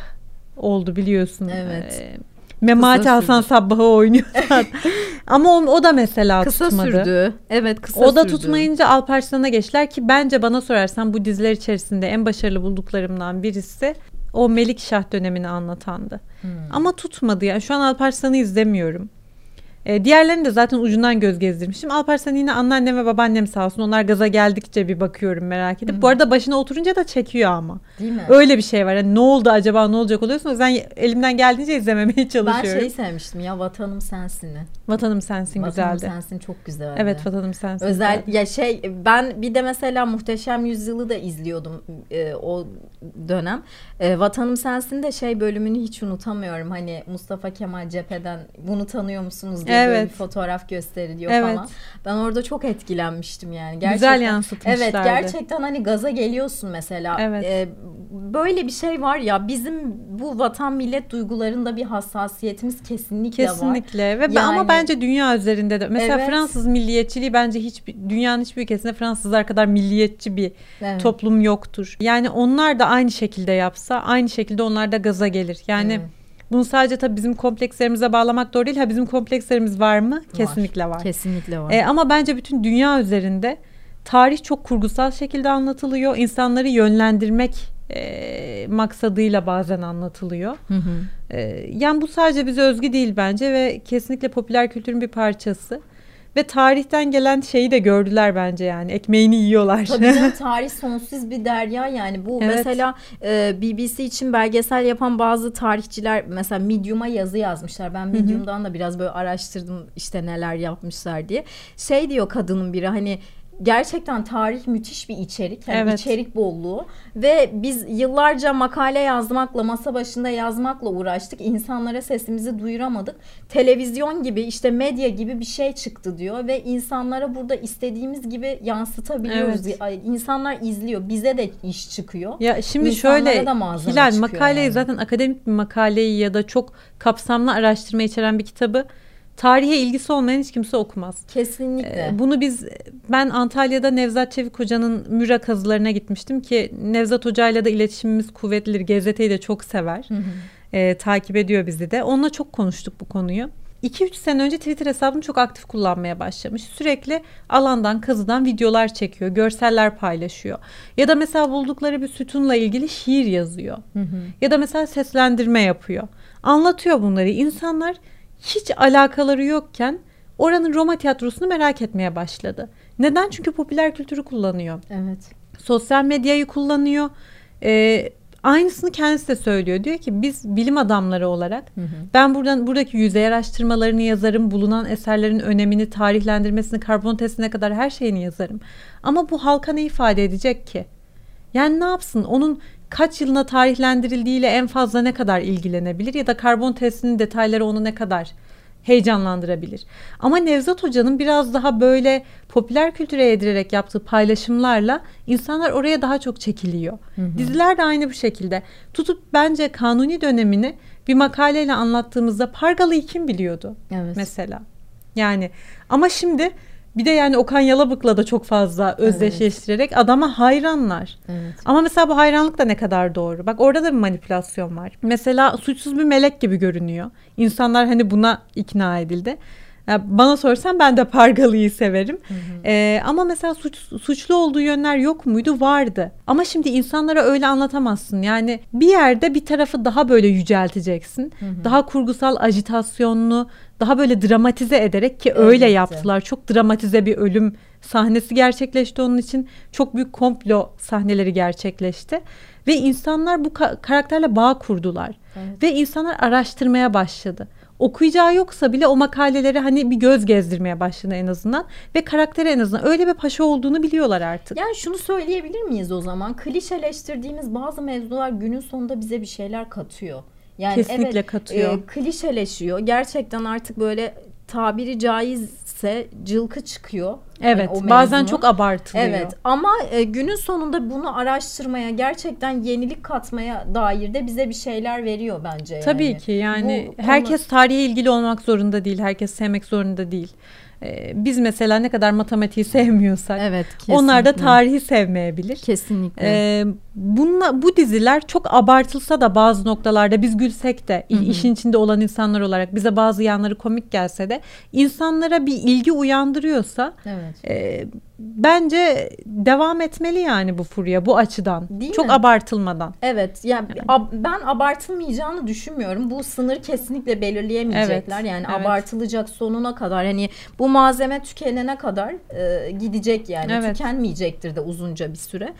oldu biliyorsun. Evet. Ee, Memati Hasan Sabbah'ı oynuyor Ama o, o da mesela kısa tutmadı. sürdü. Evet kısa O da sürdü. tutmayınca Alparslan'a geçtiler ki bence bana sorarsan bu diziler içerisinde en başarılı bulduklarımdan birisi o Melik Şah dönemini anlatandı. Hmm. Ama tutmadı yani şu an Alparslan'ı izlemiyorum. E, diğerlerini de zaten ucundan göz gezdirmişim. Alparslan yine anneannem ve babaannem sağ olsun. Onlar gaza geldikçe bir bakıyorum merak edip. Hı. Bu arada başına oturunca da çekiyor ama. Değil mi? Öyle bir şey var. Yani ne oldu acaba ne olacak oluyorsun. O yüzden elimden geldiğince izlememeye çalışıyorum. Ben şeyi sevmiştim ya Vatanım Sensin'i. Vatanım Sensin Vatanım güzeldi. Sensin çok güzeldi. Evet Vatanım Sensin. Özel güzeldi. ya şey ben bir de mesela Muhteşem Yüzyıl'ı da izliyordum e, o dönem. E, Vatanım Sensin de şey bölümünü hiç unutamıyorum. Hani Mustafa Kemal cepheden bunu tanıyor musunuz diye evet. böyle bir fotoğraf gösteriliyor evet. falan. Ben orada çok etkilenmiştim yani. Gerçekten, Güzel yansıtmışlardı. Evet gerçekten hani gaza geliyorsun mesela. Evet. Ee, böyle bir şey var ya bizim bu vatan millet duygularında bir hassasiyetimiz kesinlikle, kesinlikle. var. Kesinlikle ve yani, ama bence dünya üzerinde de mesela evet. Fransız milliyetçiliği bence hiç dünyanın hiçbir ülkesinde Fransızlar kadar milliyetçi bir evet. toplum yoktur. Yani onlar da aynı şekilde yapsa aynı şekilde onlar da gaza gelir. Yani evet. Bunu sadece tabii bizim komplekslerimize bağlamak doğru değil. Ha bizim komplekslerimiz var mı? Var. Kesinlikle var. Kesinlikle var. E, ama bence bütün dünya üzerinde tarih çok kurgusal şekilde anlatılıyor. İnsanları yönlendirmek e, maksadıyla bazen anlatılıyor. Hı hı. E, yani bu sadece bize özgü değil bence ve kesinlikle popüler kültürün bir parçası. Ve tarihten gelen şeyi de gördüler bence yani. Ekmeğini yiyorlar. Tabii canım tarih sonsuz bir derya yani. Bu evet. mesela e, BBC için belgesel yapan bazı tarihçiler mesela Medium'a yazı yazmışlar. Ben Medium'dan da biraz böyle araştırdım işte neler yapmışlar diye. Şey diyor kadının biri hani gerçekten tarih müthiş bir içerik. Yani evet. içerik bolluğu ve biz yıllarca makale yazmakla, masa başında yazmakla uğraştık. İnsanlara sesimizi duyuramadık. Televizyon gibi işte medya gibi bir şey çıktı diyor ve insanlara burada istediğimiz gibi yansıtabiliyoruz. Evet. İnsanlar izliyor. Bize de iş çıkıyor. Ya şimdi İnsanlara şöyle Hilal makaleyi yani. zaten akademik bir makaleyi ya da çok kapsamlı araştırma içeren bir kitabı tarihe ilgisi olmayan hiç kimse okumaz. Kesinlikle. Ee, bunu biz ben Antalya'da Nevzat Çevik Hoca'nın müra kazılarına gitmiştim ki Nevzat Hoca'yla da iletişimimiz kuvvetlidir. GZT'yi de çok sever. Hı hı. Ee, takip ediyor bizi de. Onunla çok konuştuk bu konuyu. 2-3 sene önce Twitter hesabını çok aktif kullanmaya başlamış. Sürekli alandan, kazıdan videolar çekiyor, görseller paylaşıyor. Ya da mesela buldukları bir sütunla ilgili şiir yazıyor. Hı hı. Ya da mesela seslendirme yapıyor. Anlatıyor bunları. İnsanlar hiç alakaları yokken oranın Roma tiyatrosunu merak etmeye başladı. Neden? Çünkü popüler kültürü kullanıyor. Evet. Sosyal medyayı kullanıyor. Ee, aynısını kendisi de söylüyor. Diyor ki biz bilim adamları olarak hı hı. ben buradan buradaki yüzey araştırmalarını yazarım. Bulunan eserlerin önemini, tarihlendirmesini, karbon testine kadar her şeyini yazarım. Ama bu halka ne ifade edecek ki? Yani ne yapsın? Onun kaç yılına tarihlendirildiğiyle en fazla ne kadar ilgilenebilir ya da karbon testinin detayları onu ne kadar heyecanlandırabilir. Ama Nevzat Hoca'nın biraz daha böyle popüler kültüre yedirerek yaptığı paylaşımlarla insanlar oraya daha çok çekiliyor. Hı hı. Diziler de aynı bu şekilde. Tutup bence kanuni dönemini bir makaleyle anlattığımızda Pargalı'yı kim biliyordu? Evet. Mesela. Yani ama şimdi bir de yani Okan Yalabık'la da çok fazla özdeşleştirerek evet. adama hayranlar. Evet. Ama mesela bu hayranlık da ne kadar doğru. Bak orada da bir manipülasyon var. Mesela suçsuz bir melek gibi görünüyor. İnsanlar hani buna ikna edildi. Yani bana sorsan ben de Pargalı'yı severim. Hı hı. Ee, ama mesela suç, suçlu olduğu yönler yok muydu? Vardı. Ama şimdi insanlara öyle anlatamazsın. Yani bir yerde bir tarafı daha böyle yücelteceksin. Hı hı. Daha kurgusal, ajitasyonlu, daha böyle dramatize ederek ki öyle evet. yaptılar. Çok dramatize bir ölüm sahnesi gerçekleşti onun için. Çok büyük komplo sahneleri gerçekleşti ve insanlar bu ka- karakterle bağ kurdular. Evet. Ve insanlar araştırmaya başladı okuyacağı yoksa bile o makaleleri hani bir göz gezdirmeye başladı en azından ve karakteri en azından öyle bir paşa olduğunu biliyorlar artık. Yani şunu söyleyebilir miyiz o zaman? Klişeleştirdiğimiz bazı mevzular günün sonunda bize bir şeyler katıyor. Yani Kesinlikle evet, katıyor. E, klişeleşiyor. Gerçekten artık böyle tabiri caizse cılkı çıkıyor. Evet yani bazen çok abartılıyor. Evet ama e, günün sonunda bunu araştırmaya gerçekten yenilik katmaya dair de bize bir şeyler veriyor bence. Yani. Tabii ki yani Bu, herkes konu... tarihe ilgili olmak zorunda değil. Herkes sevmek zorunda değil. Ee, biz mesela ne kadar matematiği sevmiyorsak evet, kesinlikle. onlar da tarihi sevmeyebilir. Kesinlikle. Ee, bununla, bu diziler çok abartılsa da bazı noktalarda biz gülsek de Hı-hı. işin içinde olan insanlar olarak bize bazı yanları komik gelse de insanlara bir ilgi uyandırıyorsa evet. e, bence devam etmeli yani bu furya bu açıdan. Değil Çok mi? abartılmadan. Evet. Yani, yani. Ab, ben abartılmayacağını düşünmüyorum. Bu sınır kesinlikle belirleyemeyecekler. Evet. Yani evet. abartılacak sonuna kadar hani bu malzeme tükenene kadar e, gidecek yani. Evet. Tükenmeyecektir de uzunca bir süre.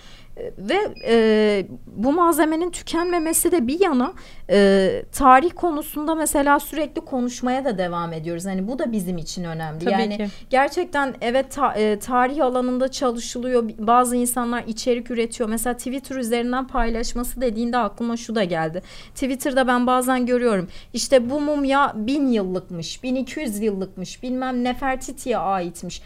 Ve e, bu malzemenin tükenmemesi de bir yana e, tarih konusunda mesela sürekli konuşmaya da devam ediyoruz. Hani bu da bizim için önemli. Tabii yani ki. gerçekten evet ta, e, tarih alanında çalışılıyor. Bazı insanlar içerik üretiyor. Mesela Twitter üzerinden paylaşması dediğinde aklıma şu da geldi. Twitter'da ben bazen görüyorum. İşte bu mumya bin yıllıkmış, 1200 yıllıkmış, bilmem Nefertiti'ye aitmiş.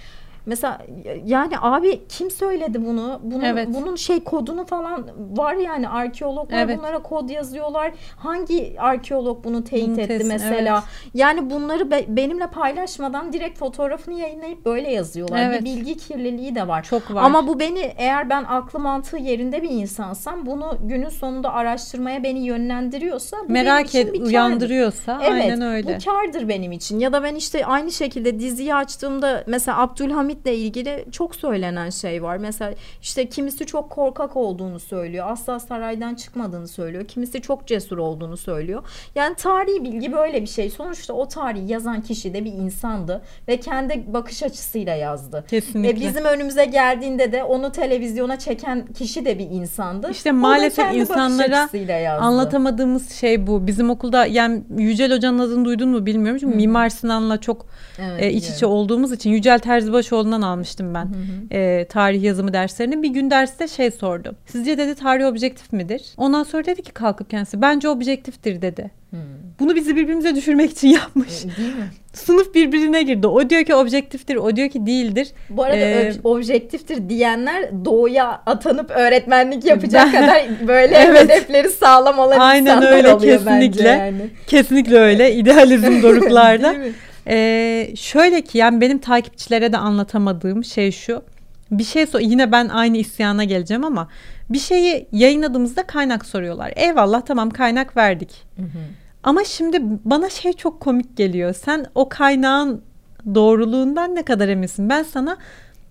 Mesela yani abi kim söyledi bunu? Bunun, Evet. bunun şey kodunu falan var yani arkeologlar Evet. bunlara kod yazıyorlar. Hangi arkeolog bunu teyit Bunu etti mesela? Yani bunları be- benimle paylaşmadan direkt fotoğrafını yayınlayıp böyle yazıyorlar. Evet. Bir bilgi kirliliği de var. Çok var. Ama bu beni eğer ben aklı mantığı yerinde bir insansam bunu günün sonunda araştırmaya beni yönlendiriyorsa bu merak et uyandırıyorsa Evet, aynen öyle. bu kardır benim için. Ya da ben işte aynı şekilde diziyi açtığımda mesela Abdülhamit'le ilgili çok söylenen şey var. Mesela işte kimisi çok korkak olduğunu söylüyor. Asla saraydan çıkmadığını söylüyor. Kimisi çok cesur olduğunu söylüyor. Yani tarihi bilgi böyle bir şey. Sonuçta o tarihi yazan kişi de bir insandı ve kendi bakış açısıyla yazdı. Kesinlikle. E bizim önümüze geldiğinde de onu televizyona çeken kişi de bir insandı. İşte maalesef insanlara. Anlatamadığımız şey bu. Bizim okulda yani Yücel Hoca'nın adını duydun mu bilmiyorum. Çünkü Mimar Sinan'la çok Evet, e, iç içe biliyorum. olduğumuz için Yücel Terzibaşoğlu'ndan almıştım ben e, tarih yazımı derslerini. Bir gün derste şey sordu. Sizce dedi tarih objektif midir? Ondan sonra dedi ki kalkıp kendisi bence objektiftir dedi. Hmm. Bunu bizi birbirimize düşürmek için yapmış. Değil mi? Sınıf birbirine girdi. O diyor ki objektiftir, o diyor ki değildir. Bu arada Ee, ob- objektiftir diyenler doğuya atanıp öğretmenlik yapacak Ben- kadar böyle Evet. hedefleri sağlam olan Aynen insanlar öyle, oluyor bence kesinlikle. yani. Kesinlikle öyle. İdealizm doruklarda. Ee, şöyle ki yani benim takipçilere de anlatamadığım şey şu. Bir şey sor yine ben aynı isyana geleceğim ama bir şeyi yayınladığımızda kaynak soruyorlar. Eyvallah tamam kaynak verdik. Ama şimdi bana şey çok komik geliyor. Sen o kaynağın doğruluğundan ne kadar eminsin? Ben sana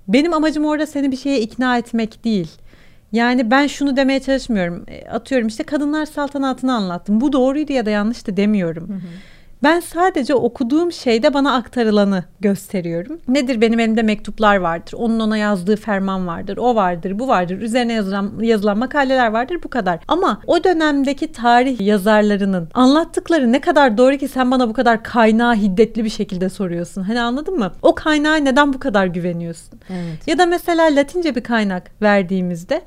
benim amacım orada seni bir şeye ikna etmek değil. Yani ben şunu demeye çalışmıyorum. E, Atıyorum işte kadınlar saltanatını anlattım. Bu doğruydu ya da yanlıştı demiyorum. Ben sadece okuduğum şeyde bana aktarılanı gösteriyorum. Nedir benim elimde mektuplar vardır. Onun ona yazdığı ferman vardır. O vardır, bu vardır. Üzerine yazılan, yazılan makaleler vardır bu kadar. Ama o dönemdeki tarih yazarlarının anlattıkları ne kadar doğru ki sen bana bu kadar kaynağı hiddetli bir şekilde soruyorsun. Hani anladın mı? O kaynağa neden bu kadar güveniyorsun? Evet. Ya da mesela Latince bir kaynak verdiğimizde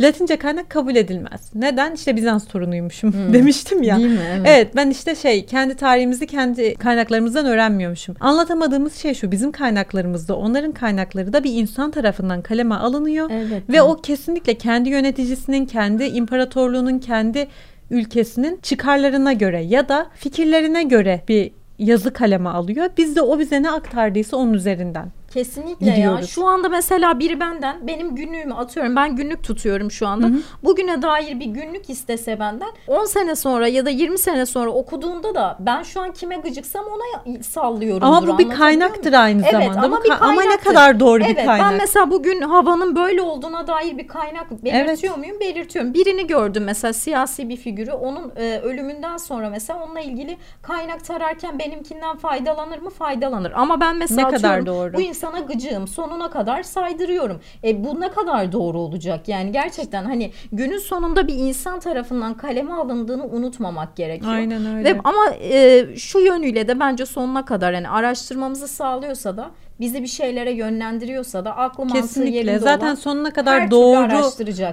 Latince kaynak kabul edilmez. Neden? İşte Bizans torunuymuşum demiştim ya. Değil mi? Evet. Evet ben işte şey kendi tarihimizi kendi kaynaklarımızdan öğrenmiyormuşum. Anlatamadığımız şey şu bizim kaynaklarımızda onların kaynakları da bir insan tarafından kaleme alınıyor. Evet. Ve o kesinlikle kendi yöneticisinin, kendi imparatorluğunun, kendi ülkesinin çıkarlarına göre ya da fikirlerine göre bir yazı kaleme alıyor. Biz de o bize ne aktardıysa onun üzerinden. Kesinlikle ya. Gidiyoruz. Şu anda mesela biri benden benim günlüğümü atıyorum. Ben günlük tutuyorum şu anda. Bugüne dair bir günlük istese benden 10 sene sonra ya da 20 sene sonra okuduğunda da ben şu an kime gıcıksam ona sallıyorum. Ama bu bir kaynaktır aynı Evet, zamanda. ama Bu bir ka- ama ne kaynaktır. kadar doğru evet, bir kaynak. ben mesela bugün havanın böyle olduğuna dair bir kaynak belirtiyor muyum? Belirtiyorum. Birini gördüm mesela siyasi bir figürü. Onun e, ölümünden sonra mesela onunla ilgili kaynak tararken benimkinden faydalanır mı? Faydalanır. Ama ben mesela Ne kadar doğru. bu insana gıcığım. Sonuna kadar saydırıyorum. E bu ne kadar doğru olacak? Yani gerçekten hani günün sonunda bir insan tarafından kaleme alındığını unutmamak gerekiyor. Aynen öyle. Ve ama e, şu yönüyle de bence sonuna kadar hani araştırmamızı sağlıyorsa da bizi bir şeylere yönlendiriyorsa da aklı mantığı Kesinlikle. yerinde Zaten olan sonuna kadar doğru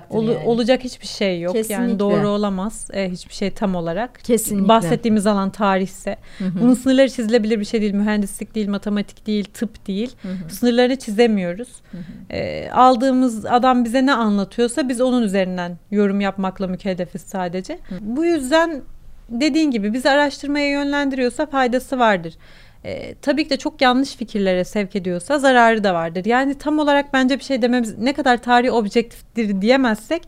olu- yani. olacak hiçbir şey yok. Kesinlikle. Yani doğru olamaz e, hiçbir şey tam olarak. Kesinlikle. Bahsettiğimiz alan tarihse. Bunun sınırları çizilebilir bir şey değil. Mühendislik değil, matematik değil, tıp değil. Sınırlarını çizemiyoruz. E, aldığımız adam bize ne anlatıyorsa biz onun üzerinden yorum yapmakla mükellefiz sadece. Bu yüzden dediğin gibi bizi araştırmaya yönlendiriyorsa faydası vardır. E, tabii ki de çok yanlış fikirlere sevk ediyorsa zararı da vardır. Yani tam olarak bence bir şey dememiz ne kadar tarih objektiftir diyemezsek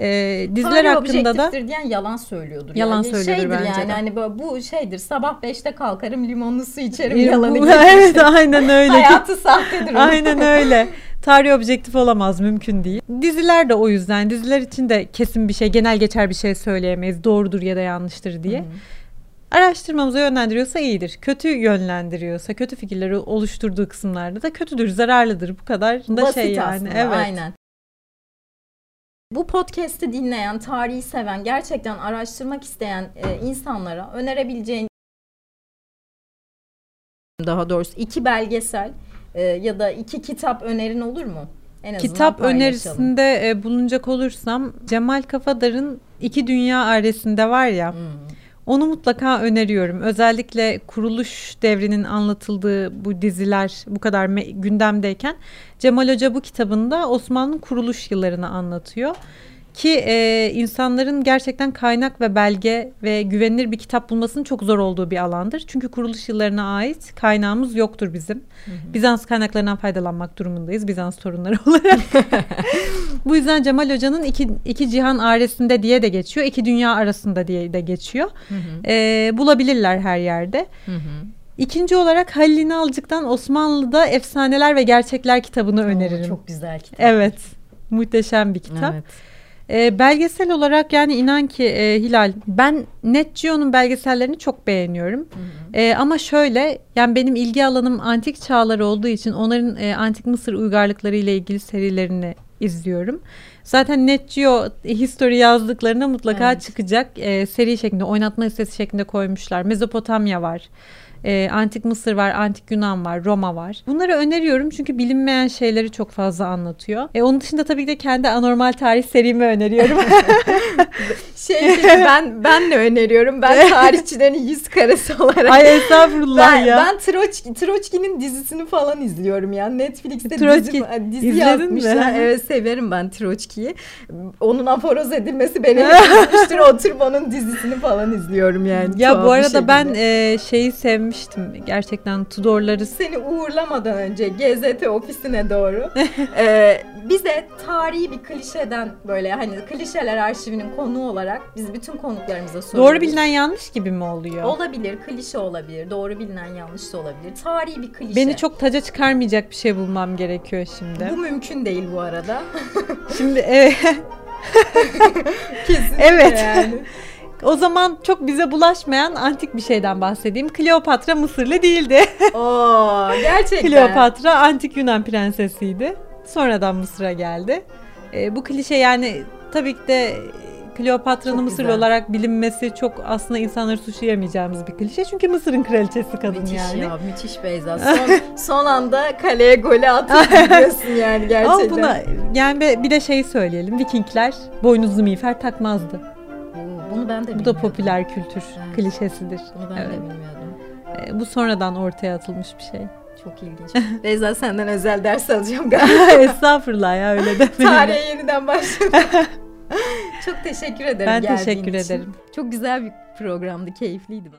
e, diziler Tarih hakkında da objektiftir diyen yalan söylüyordur. Yalan yani. söylüyordur Şeydir bence yani de. hani böyle bu şeydir sabah 5'te kalkarım limonlu su içerim Bu- yalanı evet aynen öyle. Hayatı sahtedir. Aynen öyle. Tarih objektif olamaz mümkün değil. Diziler de o yüzden diziler için de kesin bir şey genel geçer bir şey söyleyemeyiz doğrudur ya da yanlıştır diye. Araştırmamıza yönlendiriyorsa iyidir. Kötü yönlendiriyorsa, kötü fikirleri oluşturduğu kısımlarda da kötüdür, zararlıdır. Bu kadar da Basit şey yani. aslında Evet. aynen. Bu podcast'i dinleyen, tarihi seven, gerçekten araştırmak isteyen e, insanlara önerebileceğin daha doğrusu iki belgesel e, ya da iki kitap önerin olur mu? En kitap önerisinde e, bulunacak olursam Cemal Kafadar'ın İki Dünya Ailesinde var ya. Hmm. Onu mutlaka öneriyorum. Özellikle kuruluş devrinin anlatıldığı bu diziler bu kadar gündemdeyken Cemal Hoca bu kitabında Osmanlı'nın kuruluş yıllarını anlatıyor. Ki e, insanların gerçekten kaynak ve belge ve güvenilir bir kitap bulmasının çok zor olduğu bir alandır. Çünkü kuruluş yıllarına ait kaynağımız yoktur bizim. Hı hı. Bizans kaynaklarından faydalanmak durumundayız Bizans torunları olarak. Bu yüzden Cemal Hoca'nın iki, iki cihan aresinde diye de geçiyor. iki dünya arasında diye de geçiyor. Hı hı. E, bulabilirler her yerde. Hı hı. İkinci olarak Halil İnalcık'tan Osmanlı'da Efsaneler ve Gerçekler kitabını Oo, öneririm. Çok güzel kitap. Evet. Muhteşem bir kitap. Evet. E, belgesel olarak yani inan ki e, Hilal ben Net Geo'nun belgesellerini çok beğeniyorum. Hı hı. E, ama şöyle yani benim ilgi alanım antik çağlar olduğu için onların e, antik Mısır uygarlıkları ile ilgili serilerini izliyorum. Zaten Net Geo History yazdıklarına mutlaka evet. çıkacak. E, seri şeklinde oynatma listesi şeklinde koymuşlar. Mezopotamya var. E, Antik Mısır var, Antik Yunan var, Roma var. Bunları öneriyorum çünkü bilinmeyen şeyleri çok fazla anlatıyor. E, onun dışında tabii ki de kendi anormal tarih serimi öneriyorum. şey ben ben de öneriyorum. Ben tarihçilerin yüz karası olarak. Ay estağfurullah ben, ya. Ben Troçki, Troçki'nin dizisini falan izliyorum ya. Netflix'te Troçki, dizi, dizi yazmışlar. Mi? Evet severim ben Troçki'yi. Onun aforoz edilmesi beni üzmüştür. Oturup onun dizisini falan izliyorum yani. Ya bu arada ben e, şeyi sevmiştim özlemiştim gerçekten Tudorları. Seni uğurlamadan önce GZT ofisine doğru e, bize tarihi bir klişeden böyle hani klişeler arşivinin konuğu olarak biz bütün konuklarımıza soruyoruz. Doğru bilinen yanlış gibi mi oluyor? Olabilir, klişe olabilir, doğru bilinen yanlış da olabilir. Tarihi bir klişe. Beni çok taca çıkarmayacak bir şey bulmam gerekiyor şimdi. Bu mümkün değil bu arada. şimdi evet. Kesinlikle evet. yani. O zaman çok bize bulaşmayan antik bir şeyden bahsedeyim. Kleopatra Mısırlı değildi. Oo, gerçekten. Kleopatra antik Yunan prensesiydi. Sonradan Mısır'a geldi. E, bu klişe yani tabii ki de Kleopatra'nın Mısırlı olarak bilinmesi çok aslında insanları suçlayamayacağımız bir klişe. Çünkü Mısır'ın kraliçesi kadın müthiş yani. Müthiş ya müthiş Beyza. Son, son anda kaleye golü atıp gidiyorsun yani gerçekten. Ama buna yani bir de şey söyleyelim. Vikingler boynuzlu miğfer takmazdı. Bunu ben de bilmiyordum. Bu da popüler kültür evet. klişesidir. Bunu ben evet. de bilmiyordum. E, bu sonradan ortaya atılmış bir şey. Çok ilginç. Beyza senden özel ders alacağım galiba. Estağfurullah ya öyle de. Tarihe yeniden başladım. Çok teşekkür ederim Ben teşekkür için. ederim. Çok güzel bir programdı, keyifliydi.